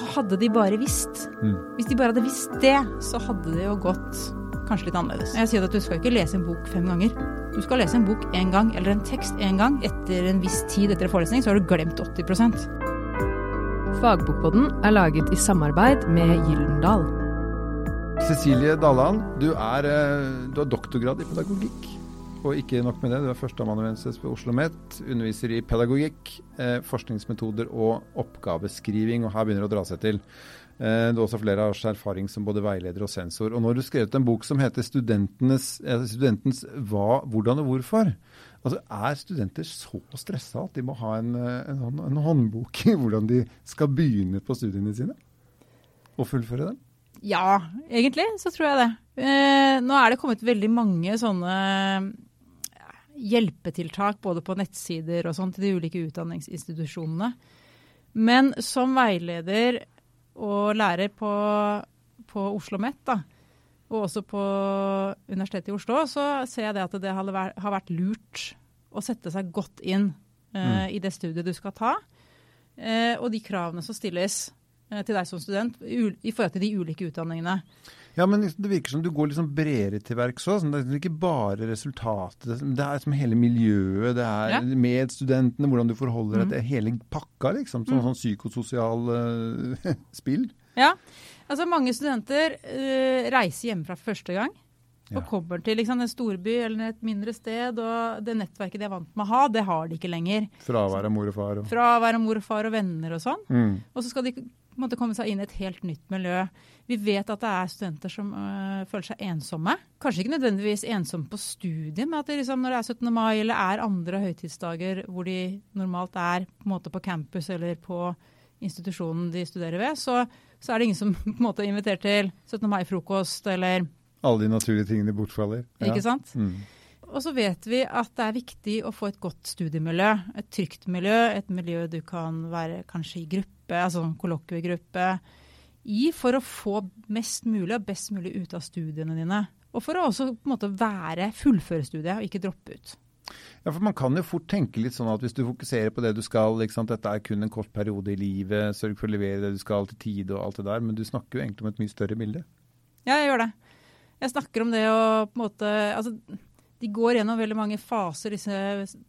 Og hadde de bare visst, Mm. hvis de bare hadde visst det, så hadde det jo gått kanskje litt annerledes. Jeg sier at du skal ikke lese en bok fem ganger. Du skal lese en bok én gang, eller en tekst én gang. Etter en viss tid etter en forelesning, så har du glemt 80% Fagbokpodden er laget i samarbeid med Gyldendal. Cecilie Dalland, du, er, eh, du har doktorgrad i pedagogikk. Og ikke nok med det, du er førsteamanuensis ved Oslo OsloMet, underviser i pedagogikk, eh, forskningsmetoder og oppgaveskriving, og her begynner det å dra seg til. Eh, du har også flere års erfaring som både veileder og sensor. Og nå har du skrevet en bok som heter eh, studentens hva, hvordan og hvorfor'. Altså, Er studenter så stressa at de må ha en, eh, en, en håndbok i hvordan de skal begynne på studiene sine? Og fullføre dem? Ja, egentlig så tror jeg det. Eh, nå er det kommet veldig mange sånne hjelpetiltak både på nettsider og sånn til de ulike utdanningsinstitusjonene. Men som veileder og lærer på, på Oslo OsloMet, da, og også på Universitetet i Oslo, så ser jeg det at det har vært lurt å sette seg godt inn eh, i det studiet du skal ta, uh, og de kravene som stilles uh, til deg som student i, i forhold til de ulike utdanningene. Ja, men det virker som du går liksom bredere til verks òg. Sånn, det er ikke bare resultatet. Det er som hele miljøet, det er Ja. med studentene, hvordan du forholder deg Mm. til hele pakka, liksom. Sånn, sånn psykososial uh, spill. Ja, altså mange studenter uh, reiser hjemmefra for første gang. Ja. Og kommer til liksom, en storby eller et mindre sted, og det nettverket de er vant med å ha, det har de ikke lenger. Fravær av mor og far. Og. Fra å være mor og far og venner og sånn. Mm. Og så skal de på en måte komme seg inn i et helt nytt miljø. Vi vet at det er studenter som øh, føler seg ensomme. Kanskje ikke nødvendigvis ensomme på studiet, men at det liksom, når det er 17. mai eller er andre høytidsdager hvor de normalt er på, på campus eller på institusjonen de studerer ved, så, så er det ingen som på en måte inviterer til 17. mai-frokost eller Alle de naturlige tingene bortfaller. Ikke sant? Mm. Og så vet vi at det er viktig å få et godt studiemiljø. Et trygt miljø, et miljø du kan være kanskje i gruppe, altså kollokviegruppe, i for å få mest mulig og best mulig ut av studiene dine. Og for å også på en måte være fullføre studiet og ikke droppe ut. Ja, for Man kan jo fort tenke litt sånn at hvis du fokuserer på det du skal, dette er kun en kort periode i livet, sørg for å levere det du skal til tide og alt det der, men du snakker jo egentlig om et mye større bilde. Ja, jeg gjør det. Jeg snakker om det å på en måte altså, De går gjennom veldig mange faser, disse,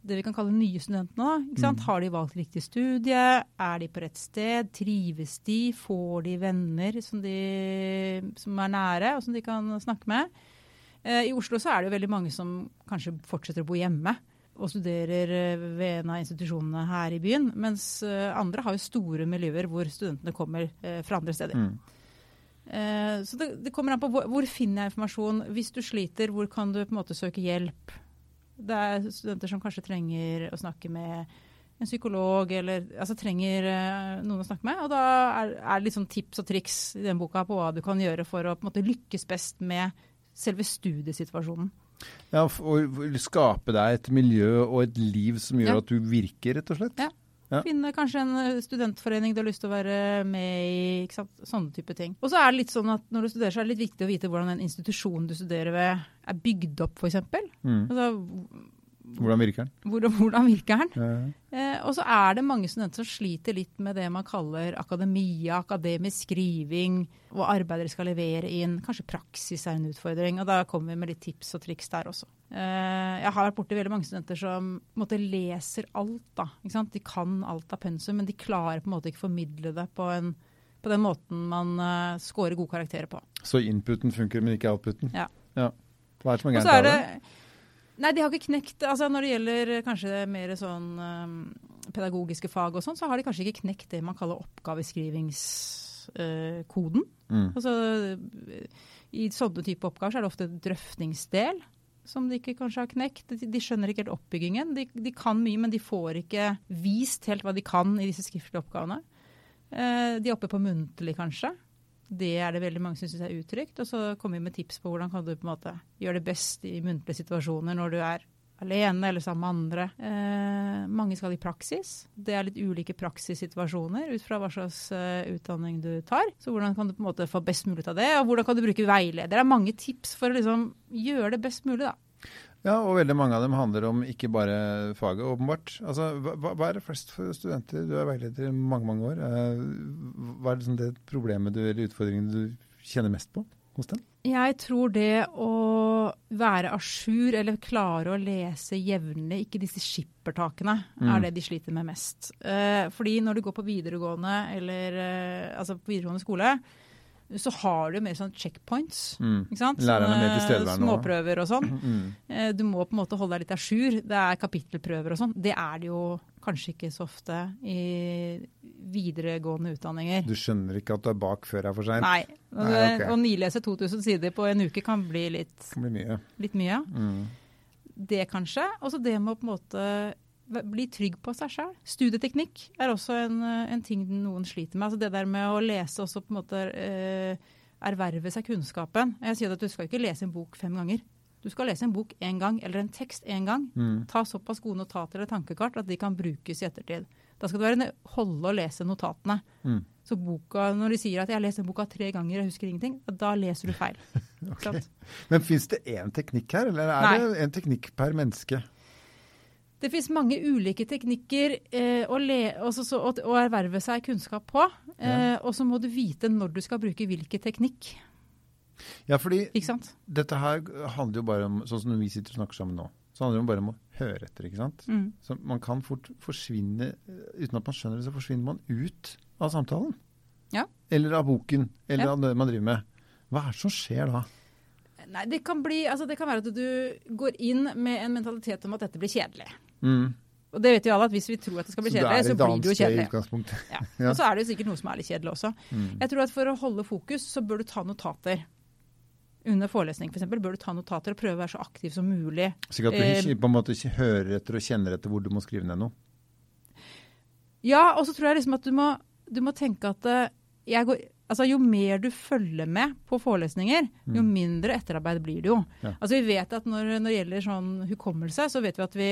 det vi kan kalle nye studentene. Da, sant? Har de valgt riktig studie? Er de på rett sted? Trives de? Får de venner som, de, som er nære, og som de kan snakke med? Eh, I Oslo så er det jo veldig mange som kanskje fortsetter å bo hjemme og studerer eh, ved en av institusjonene her i byen, mens eh, andre har jo store miljøer hvor studentene kommer eh, fra andre steder. Mm. Eh, så det, det kommer an på hvor, hvor finner jeg informasjon. Hvis du sliter, hvor kan du på en måte søke hjelp? Det er studenter som kanskje trenger å snakke med en psykolog, eller altså trenger eh, noen å snakke med. Og da er, er det sånn tips og triks i den boka på hva du kan gjøre for å på en måte lykkes best med selve studiesituasjonen. Ja, og skape deg et miljø og et liv som gjør Ja. at du virker, rett og slett. Ja. Ja. Finne kanskje en eh, studentforening du har lyst til å være med i. ikke sant? Sånne type ting. Og så er det litt sånn at når du studerer, så er det litt viktig å vite hvordan den institusjonen du studerer ved, er bygd opp, f.eks. Mm. Altså, Hvordan virker den? hvordan, hvordan virker den? Ja. Eh, og så er det mange studenter som sliter litt med det man kaller akademia, akademisk skriving, hva arbeidere de skal levere inn. Kanskje praksis er en utfordring. Og da kommer vi med litt tips og triks der også. Eh, jeg har vært borti veldig mange studenter som måte leser alt. da? De kan alt av pensum, men de klarer på en måte ikke formidle det på, en, på den måten man uh, scorer gode karakterer på. Så inputen funker, men ikke outputen? Ja. Hva er det som er gærent det det? Nei, de har ikke knekt altså Når det gjelder kanskje mer sånn um, pedagogiske fag og sånn, så har de kanskje ikke knekt det man kaller oppgaveskrivingskoden. Mm. Altså, I sånne type oppgaver så er det ofte drøftingsdel som de ikke kanskje har knekt. De, de skjønner ikke helt oppbyggingen. De, de kan mye, men de får ikke vist helt hva de kan i disse skriftlige oppgavene. Uh, de er oppe på muntlig, kanskje. Det er det veldig mange som syns er utrygt. Og så kommer vi med tips på hvordan kan du på en måte gjøre det best i muntlige situasjoner når du er alene eller sammen med andre. Eh, mange skal i praksis. Det er litt ulike praksissituasjoner ut fra hva slags eh, utdanning du tar. Så hvordan kan du på en måte få best mulig av det, og hvordan kan du bruke veileder. Det er mange tips for å liksom gjøre det best mulig, da. Ja, og veldig mange av dem handler om ikke bare faget, åpenbart. Altså, hva, hva er det flest for studenter? Du er veileder i mange, mange år. Eh, hva er liksom det problemet du, eller utfordringen du kjenner mest på hos dem? Jeg tror det å være à jour eller klare å lese jevnlig, ikke disse skippertakene, Mm. er det de sliter med mest. Eh, fordi når du går på videregående eller eh, altså på videregående skole, så har du mer sånn checkpoints. Mm. Ikke sant? Lærerne er mer tilstedeværende. Småprøver og sånn. Mm. Eh, Du må på en måte holde deg litt à jour. Det er kapittelprøver og sånn. Det er det jo kanskje ikke så ofte i videregående utdanninger. Du skjønner ikke at du er bak før det er for seint? Nei. Nei, okay. Å nilese 2000 sider på en uke kan bli litt, kan bli mye. litt mye. Mm. Det kanskje. Og så det med å på en måte bli trygg på seg sjøl. Studieteknikk er også en, eh, en ting noen sliter med. Altså det der med å lese også på en måte eh, erverve seg kunnskapen. Jeg sier at du skal ikke lese en bok fem ganger. Du skal lese en bok én gang, eller en tekst én gang. Mm. Ta såpass gode notater eller tankekart at de kan brukes i ettertid. Da skal det være en holde å lese notatene. Mm. Så boka, når de sier at 'jeg har lest den boka tre ganger, jeg husker ingenting', da leser du feil. okay. Men fins det én teknikk her, eller er Nei. det en teknikk per menneske? Det finnes mange ulike teknikker eh, å, le, også, så, å, å erverve seg kunnskap på. Eh, Og så må du vite når du skal bruke hvilken teknikk. Ja, fordi dette her handler jo bare om Sånn som når vi sitter og snakker sammen nå, så handler det jo bare om å høre etter, ikke sant? Mm. Så man kan fort forsvinne eh, Uten at man skjønner det, så forsvinner man ut av samtalen. Ja. Eller av boken, eller Ja. av det man driver med. Hva er det som skjer da? Nei, det kan, bli, altså det kan være at du går inn med en mentalitet om at dette blir kjedelig. Mm. Og det vet jo alle, at hvis vi tror at det skal bli Så kjedelig, så et blir det jo kjedelig. Ja. Og så er det jo sikkert noe som er litt kjedelig også. Mm. Jeg tror at for å holde fokus, så bør du ta notater. Under forelesning f.eks. bør du ta notater og prøve å være så aktiv som mulig. Slik at du Eh, på en måte hører etter og kjenner etter hvor du må skrive ned noe. Ja, og så tror jeg liksom at du må, du må tenke at eh, jeg går, altså jo mer du følger med på forelesninger, jo mindre etterarbeid blir det jo. Mm. Ja. Altså vi vet at når, når det gjelder sånn hukommelse, så vet vi at vi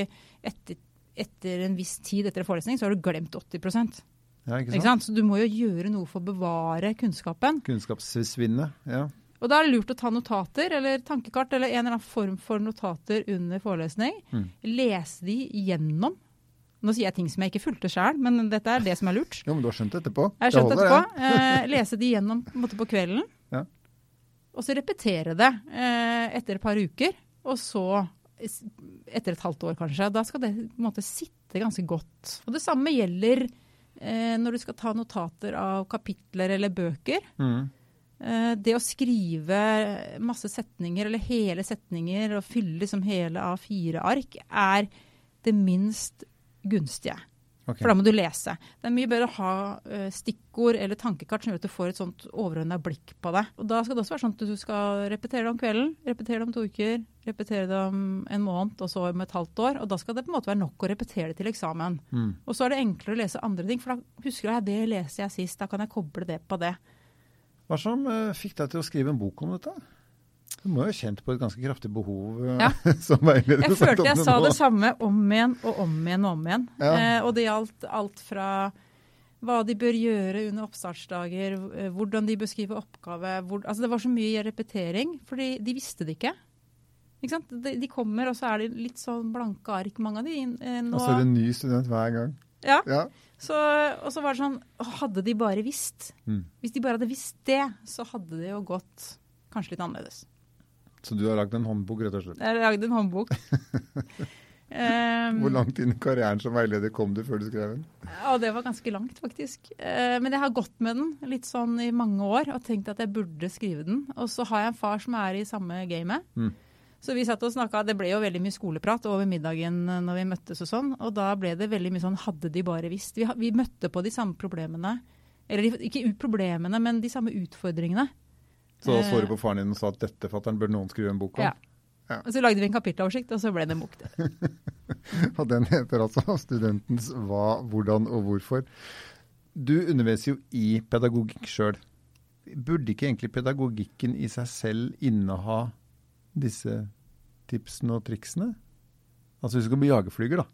etter, etter en viss tid etter en forelesning, så har du glemt 80 Ja, ikke sant? ikke sant? Så du må jo gjøre noe for å bevare kunnskapen. Kunnskapssvinnet. Ja. Og da er det lurt å ta notater eller tankekart eller en eller annen form for notater under forelesning. Mm. Lese de gjennom. Nå sier jeg ting som jeg ikke fulgte sjøl, men dette er det som er lurt. Jo, men du har skjønt det etterpå. Jeg har Det skjønt holder, etterpå. Eh, lese de gjennom på, måte, på kvelden. Ja. Og så repetere det eh, etter et par uker. Og så etter et halvt år, kanskje. Da skal det på en måte sitte ganske godt. Og det samme gjelder eh, når du skal ta notater av kapitler eller bøker. Mm. Eh, det å skrive masse setninger, eller hele setninger, og fylle liksom hele A4-ark, er det minst gunstige. Okay. For da må du lese. Det er mye bedre å ha eh, stikkord eller tankekart som gjør at du får et sånt overordna blikk på det. Og da skal det også være sånn at du skal repetere det om kvelden, repetere det om to uker, repetere det om en måned, og så om et halvt år. Og da skal det på en måte være nok å repetere det til eksamen. Mm. Og så er det enklere å lese andre ting, for da husker jeg det leser jeg sist, da kan jeg koble det på det. Hva som eh, fikk deg til å skrive en bok om dette? Du må jo ha kjent på et ganske kraftig behov eh, Ja. som veileder. Jeg følte jeg sa det samme om igjen og om igjen og om igjen. Ja. Eh, og det gjaldt alt fra hva de bør gjøre under oppstartsdager, eh, hvordan de bør skrive oppgave. Hvor, altså det var så mye repetering, for de visste det ikke. Ikke sant? De, de kommer, og så er det litt sånn blanke ark, mange av de. eh, nå. Og så er det en ny student hver gang. ja. Ja. Så, og så var det sånn Hadde de bare visst. Mm. Hvis de bare hadde visst det, så hadde det jo gått kanskje litt annerledes. Så du har lagd en håndbok, rett og slett. Jeg har lagd en håndbok. Um, Hvor langt inn i karrieren som veileder kom du før du skrev den? Ja, det var ganske langt, faktisk. Eh, men jeg har gått med den litt sånn i mange år og tenkt at jeg burde skrive den. Og så har jeg en far som er i samme gamet. Mm. Så vi satt og snakka, det ble jo veldig mye skoleprat over middagen eh, når vi møttes og sånn. Og da ble det veldig mye sånn hadde de bare visst. Vi, vi møtte på de samme problemene. Eller ikke problemene, men de samme utfordringene. Så så Eh. du på faren din og sa at dette fatteren bør noen skrive en bok om. Ja. Ja. Og så lagde vi en kapitteloversikt, og så ble det en bok. Og den heter altså 'Studentens hva, hvordan og hvorfor'. Du underviser jo i pedagogikk sjøl. Burde ikke egentlig pedagogikken i seg selv inneha disse tipsene og triksene? Altså Hvis du skal bli jagerflyger, da,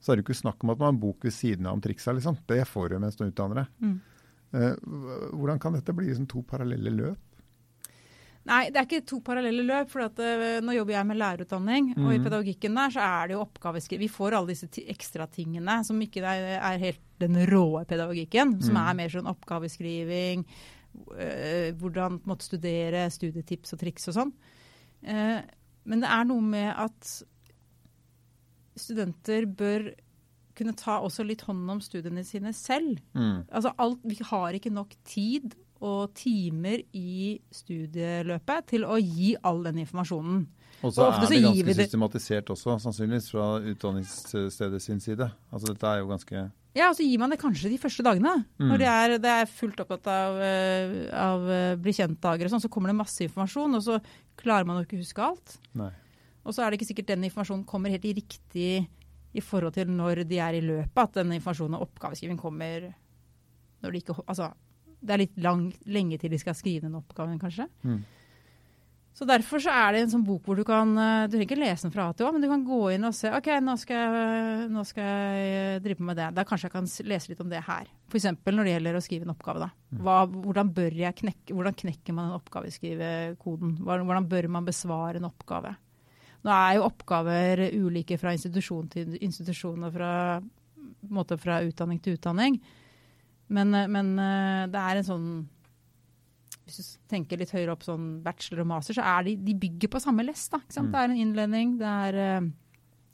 så er det jo ikke snakk om at man har en bok ved siden av om triksa. liksom. Det får du mens du utdanner deg. Mm. Eh, hvordan kan dette bli liksom to parallelle løp? Nei, det er ikke to parallelle løp. for at, uh, Nå jobber jeg med lærerutdanning, og i Mhm. pedagogikken der så er det jo oppgaveskriving. Vi får alle disse ekstratingene ekstra tingene som ikke er, er helt den råe pedagogikken, som mm. er mer sånn oppgaveskriving, uh, hvordan måtte studere, studietips og triks og sånn. Uh, men det er noe med at studenter bør kunne ta også litt hånd om studiene sine selv. Mm. Altså alt, vi har ikke nok tid og timer i studieløpet til å gi all den informasjonen. Og så er det ganske systematisert også, sannsynligvis, fra utdanningsstedet sin side. Altså dette er jo ganske Ja, og så gir man det kanskje de første dagene. Mm. Når det er, det er fullt opptatt av, eh, av eh, bli kjent-dager og sånn, så kommer det masse informasjon, og så klarer man jo ikke å huske alt. Nei. Og så er det ikke sikkert den informasjonen kommer helt i riktig i forhold til når de er i løpet, at den informasjonen og oppgaveskriving kommer når de ikke Altså, det er litt lang, lenge til de skal skrive den oppgaven, kanskje. Mm. Så derfor så er det en sånn bok hvor du kan eh, Du trenger ikke lese den fra A til Å, men du kan gå inn og se OK, nå skal jeg, nå skal jeg drive på med det. Da kanskje jeg kan lese litt om det her. F.eks. når det gjelder å skrive en oppgave. da. Hva, hvordan bør jeg knekke, hvordan knekker man en oppgaveskrivekoden? Hvordan bør man besvare en oppgave? Nå er jo oppgaver ulike fra institusjon til institusjon og fra, fra utdanning til utdanning. Men, eh, men eh, det er en sånn Hvis du tenker litt høyere opp sånn bachelor og master, så er de, de bygger på samme lest. Mm. Det er en innledning, det er eh,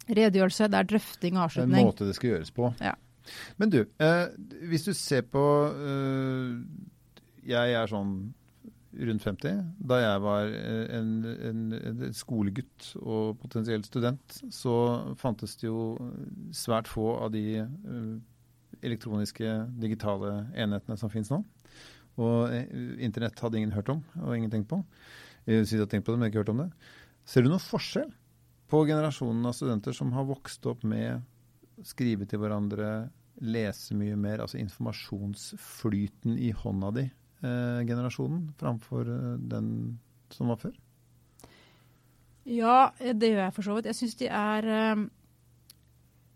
redegjørelse, det er drøfting og avslutning. Det er en måte det skal gjøres på. Ja. Men du, eh, hvis du ser på eh, Jeg er sånn rundt 50. Da jeg var en, en, en skolegutt og potensiell student, så fantes det jo svært få av de elektroniske, digitale enhetene som finnes nå. Og eh, internett hadde ingen hørt om og ingen tenkt på. Jeg hadde har tenkt på det, men ikke hørt om det. Ser du noen forskjell på generasjonen av studenter som har vokst opp med skrive til hverandre, lese mye mer, altså informasjonsflyten i hånda di, eh, generasjonen, framfor eh, den som var før? Ja, det gjør jeg for så vidt. Jeg syns de er eh,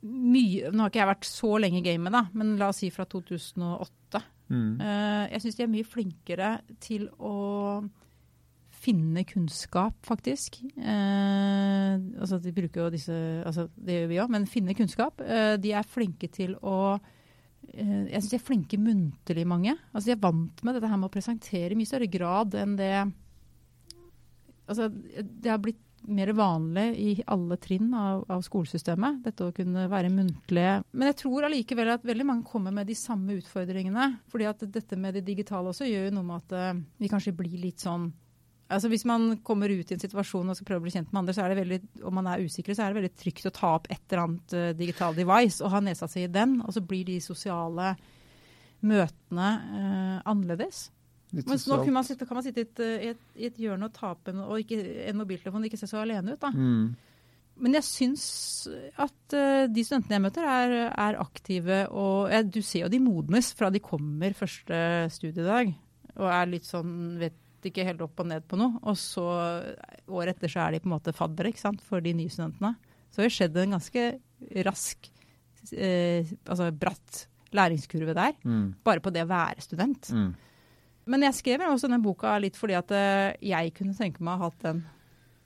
mye Nå har ikke jeg vært så lenge i gamet, da, men la oss si fra 2008. Mm. Eh, jeg syns de er mye flinkere til å finne kunnskap, faktisk. Eh, altså De bruker jo disse altså Det gjør vi òg, men finne kunnskap. Eh, de er flinke til å eh, Jeg syns de er flinke muntlig, mange. Altså De er vant med dette her med å presentere i mye større grad enn det Altså Det har blitt mer vanlig i alle trinn av, av skolesystemet, dette å kunne være muntlige. Men jeg tror allikevel at veldig mange kommer med de samme utfordringene. fordi at dette med det digitale også gjør jo noe med at eh, vi kanskje blir litt sånn Altså Hvis man kommer ut i en situasjon og skal prøve å bli kjent med andre, så er det veldig, og man er usikker, så er det veldig trygt å ta opp et eller annet uh, digital device og ha nesa seg i den. Og så blir de sosiale møtene eh, annerledes. Mens nå kan man sitte, kan man sitte i, et, eh, i, et, hjørne og tape en, og ikke, en mobiltelefon og ikke se så alene ut. da. Mm. Men jeg syns at uh, de studentene jeg møter, er, er aktive. Og ja, du ser jo de modnes fra de kommer første studiedag og er litt sånn vet ikke helt opp og ned på noe. Og så året etter så er de på en måte faddere ikke sant, for de nye studentene. Så det har skjedd en ganske rask, eh, altså bratt læringskurve der. Mm. Bare på det å være student. Mm. Men jeg skrev også denne boka litt fordi at eh, jeg kunne tenke meg å ha hatt den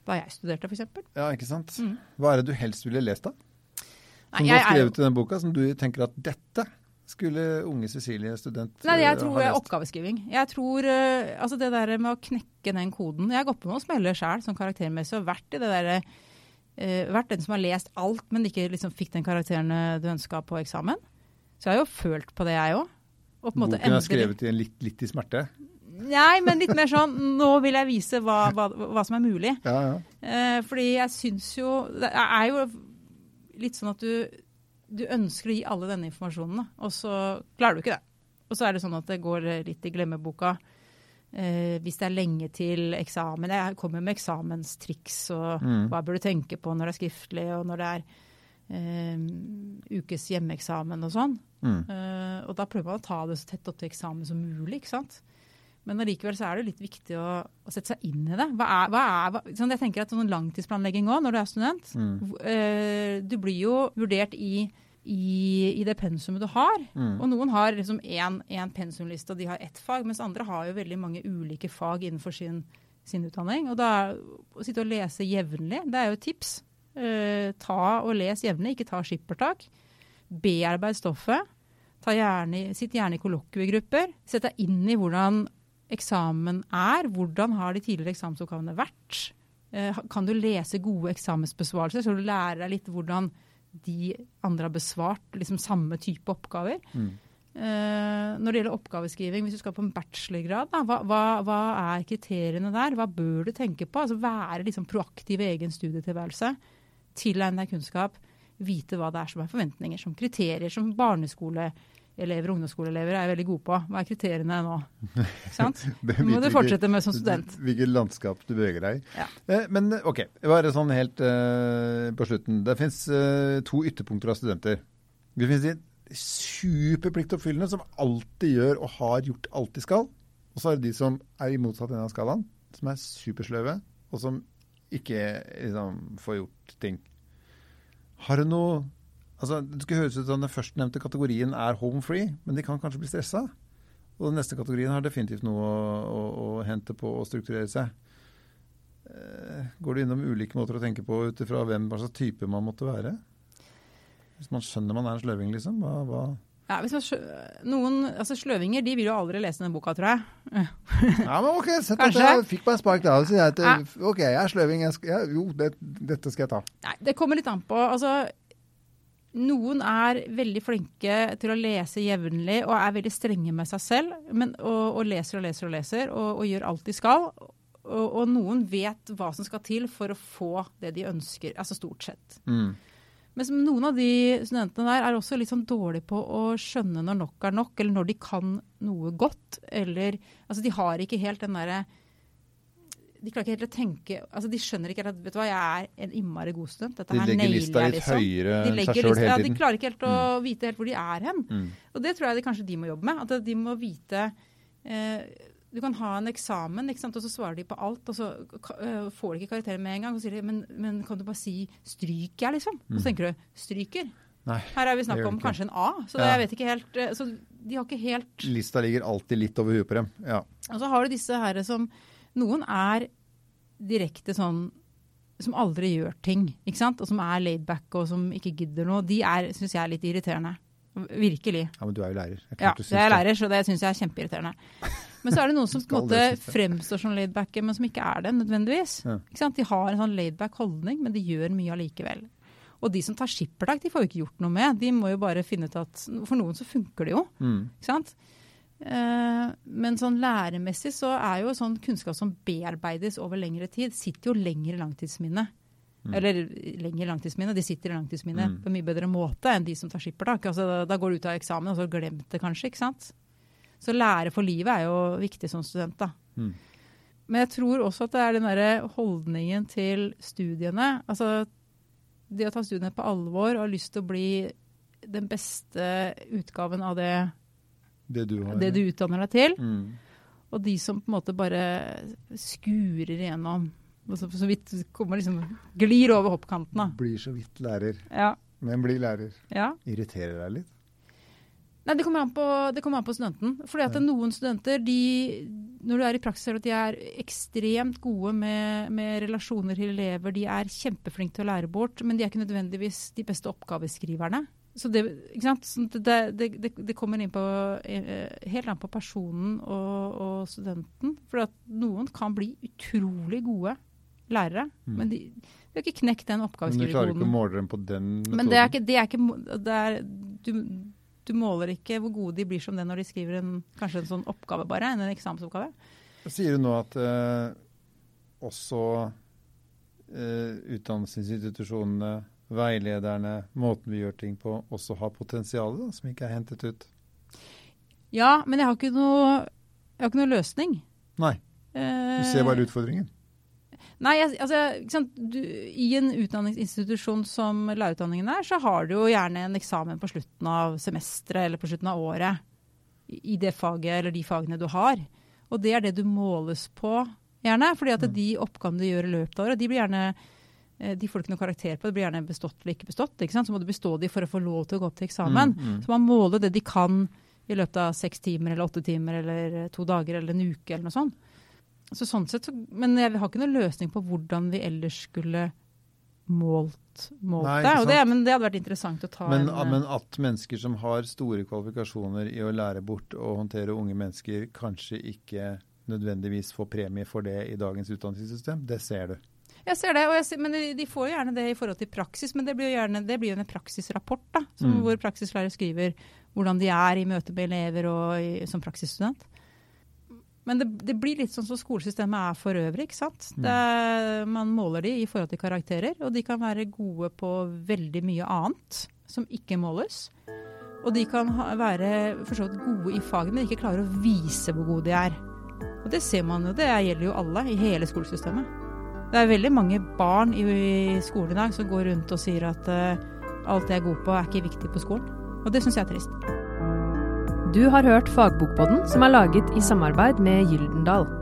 da jeg studerte, f.eks. Ja, ikke sant. Mm. Hva er det du helst ville lest, da? Nei, Som du jeg har er skrevet i den boka, som du tenker at dette skulle unge Cecilie, student, Nei, eh, jeg tror ha lest? oppgaveskriving. Jeg tror eh, altså det der med å knekke den koden Jeg har gått på noen smeller sjøl, sånn karaktermessig, og vært i det derre Uh, Vært den som har lest alt, men ikke liksom fikk den karakteren eh, du ønska på eksamen. Så jeg har jo følt på det, jeg òg. Og på en måte Boken er endelig- skrevet i en litt, litt i smerte. Nei, men litt mer sånn Nå vil jeg vise hva, hva, hva som er mulig. Ja, ja. Eh, fordi jeg syns jo Det er jo litt sånn at du, du ønsker å gi alle denne informasjonen, og så klarer du ikke det. Og så er det sånn at det går litt i glemmeboka eh, hvis det er lenge til eksamen. Jeg kommer med eksamenstriks og Mm. hva bør du tenke på når det er skriftlig, og når det er ukes hjemmeeksamen og sånn. Mm. Eh, og da prøver man å ta det så tett opp til eksamen som mulig, ikke sant. Men allikevel så er det litt viktig å, å sette seg inn i det. Hva er, hva er, hva, sånn jeg tenker at sånn langtidsplanlegging òg, når du er student. Mm. eh, du blir jo vurdert i, i, i det pensumet du har. Mm. Og noen har liksom én pensumliste, og de har ett fag, mens andre har jo veldig mange ulike fag innenfor sin, sin utdanning. Og da å sitte og lese jevnlig, det er jo et tips. Eh, ta og les jevnlig, ikke ta skippertak. Bearbeid stoffet. Ta gjerne, sitt gjerne i kollokviegrupper. Sett deg inn i hvordan eksamen er. Hvordan har de tidligere eksamensoppgavene vært? Eh, kan du lese gode eksamensbesvarelser, så du lærer deg litt hvordan de andre har besvart liksom samme type oppgaver. Mm. Eh, når det gjelder oppgaveskriving, hvis du skal på en bachelorgrad, da, hva, hva, hva, er kriteriene der? Hva bør du tenke på? Altså Være liksom proaktiv i egen studietilværelse. Tilegne deg kunnskap. Vite hva det er som er forventninger, som kriterier, som barneskoleelever og ungdomsskoleelever er veldig gode på. Hva er kriteriene nå? Det må du fortsette med som student. Hvilket landskap du beveger deg i. Ja. Eh, men OK, bare sånn helt eh, på slutten. Det fins eh, to ytterpunkter av studenter. Det finnes de superpliktoppfyllende som alltid gjør og har gjort alt de skal. Og så er det de som er i motsatt ende av skalaen, som er supersløve, og som ikke liksom, får gjort ting. Har du noe Altså, Det skulle høres ut som den førstnevnte kategorien er home free, men de kan kanskje bli stressa. Og den neste kategorien har definitivt noe å, å, å hente på å strukturere seg. Eh, går du innom ulike måter å tenke på ut ifra hva slags type man måtte være? Hvis man skjønner man er en sløving, liksom? Hva, hva? Ja, hvis man skjø noen, altså Sløvinger de vil jo aldri lese den boka, tror jeg. Ja, men OK, sett at jeg fikk meg en spark da. og sier jeg at Ja. OK, jeg er sløving. Jeg skal, ja, jo, det, dette skal jeg ta. Nei, det kommer litt an på. Altså, noen er veldig flinke til å lese jevnlig og er veldig strenge med seg selv. Men, og, og leser og leser og leser og, og gjør alt de skal. Og, og noen vet hva som skal til for å få det de ønsker. Altså stort sett. Mm. Mens noen av de studentene der er også litt sånn dårlige på å skjønne når nok er nok, eller når de kan noe godt. Eller Altså, de har ikke helt den derre De klarer ikke helt å tenke altså De skjønner ikke at vet du hva, jeg er en innmari god student. Dette De her legger lista jeg, litt liksom. høyere enn seg sjøl hele tiden. ja, de klarer ikke helt å vite helt hvor de er hen. Mm. Og det tror jeg det kanskje de må jobbe med. At de må vite eh, Du kan ha en eksamen, og så svarer de på alt, og så eh, får de ikke karakterer med en gang. Og så sier de men, men kan du bare si 'stryker jeg', liksom? Og så tenker du 'stryker'? Nei, Her er vi snakk om kanskje en A. Så Ja. jeg vet ikke helt uh, Så de har ikke helt Lista ligger alltid litt over huet på dem. Ja. Og så har du disse her som Noen er direkte sånn som aldri gjør ting, ikke sant? Og som er laidback og som ikke gidder noe. De er, syns jeg er litt irriterende. Virkelig. ja, men du er jo lærer. Er Ja, syns er lærer, så det syns jeg er kjempeirriterende. Men så er det noen som på en måte fremstår som laidbacke, men som ikke er det nødvendigvis. Ja. Ikke sant? De har en sånn laidback holdning, men de gjør mye allikevel. Og de som tar skippertak, de får jo ikke gjort noe med. De må jo bare finne ut at For noen så funker det jo. Mm. Ikke sant? Eh, men sånn læremessig så er jo sånn kunnskap som bearbeides over lengre tid, sitter jo lenger i langtidsminnet. Eller lenger i langtidsminnet. De sitter i langtidsminnet Mm. på en mye bedre måte enn de som tar skippertak. Altså, da, da går du ut av eksamen og så har du glemt det kanskje. ikke sant? Så lære for livet er jo viktig som student. da. Mm. Men jeg tror også at det er den derre holdningen til studiene. Altså det å ta studiene på alvor og ha lyst til å bli den beste utgaven av det, Det du har. det du utdanner deg til. Mm. Og de som på en måte bare skurer igjennom. Så, så vidt kommer liksom Glir over hoppkanten, da. Blir så vidt lærer. Ja. Men blir lærer. ja. Irriterer deg litt? Nei, det kommer an på, det kommer an på studenten. Fordi at Ja. noen studenter, de, når du er i praksis, du at de er ekstremt gode med, med relasjoner til elever. De er kjempeflinke til å lære bort, men de er ikke nødvendigvis de beste oppgaveskriverne. Så det? Så det, det, det, kommer inn på, eh, helt an på personen og, og studenten. For at noen kan bli utrolig gode lærere, Mm. men de, de har ikke knekt den Men du klarer ikke å måle dem på den metoden? Men det er ikke, det er ikke er, du, du måler ikke hvor gode de blir som det når de skriver en, kanskje en sånn oppgave bare, en eksamensoppgave. Sier du nå at eh, også eh, utdannelsesinstitusjonene, veilederne, måten vi gjør ting på, også har potensial som ikke er hentet ut? Ja, men jeg har ikke noe, har ikke noe løsning. Nei, Eh, du ser bare utfordringen. Nei, altså? Du, I en utdanningsinstitusjon som lærerutdanningen er, så har du jo gjerne en eksamen på slutten av semesteret eller på slutten av året i det faget eller de fagene du har. Og det er det du måles på, gjerne. fordi at Mm. de oppgavene du gjør i løpet av året, de blir gjerne eh, de får du ikke noe karakter på. Det blir gjerne bestått eller ikke bestått. ikke? Så må du bestå de for å få lov til å gå opp til eksamen. Mm, mm. Så man måler det de kan i løpet av seks timer eller åtte timer eller to dager eller en uke eller noe sånt. Så sånn sett, så, Men jeg har ikke noen løsning på hvordan vi ellers skulle målt, målt Nei, det. Det. Men det hadde vært interessant å ta Men, en men at mennesker som har store kvalifikasjoner i å lære bort og håndtere unge mennesker, kanskje ikke nødvendigvis får premie for det i dagens utdanningssystem, det ser du. Jeg ser det, og jeg ser, men de, de får jo gjerne det i forhold til praksis. Men det blir jo gjerne det blir jo en praksisrapport, da, som, Mm. hvor praksislærer skriver hvordan de er i møte med elever og i, som praksisstudent. Men det, det blir litt sånn som skolesystemet er for øvrig. ikke sant? Mm. Det, man måler de i forhold til karakterer, og de kan være gode på veldig mye annet som ikke måles. Og de kan ha, være for så vidt gode i faget, men ikke klarer å vise hvor gode de er. Og det ser man jo, det gjelder jo alle i hele skolesystemet. Det er veldig mange barn i, i skolen i dag som går rundt og sier at uh, alt jeg er god på, er ikke viktig på skolen. Og det syns jeg er trist. Du har hørt Fagbokpodden, som er laget i samarbeid med Gyldendal.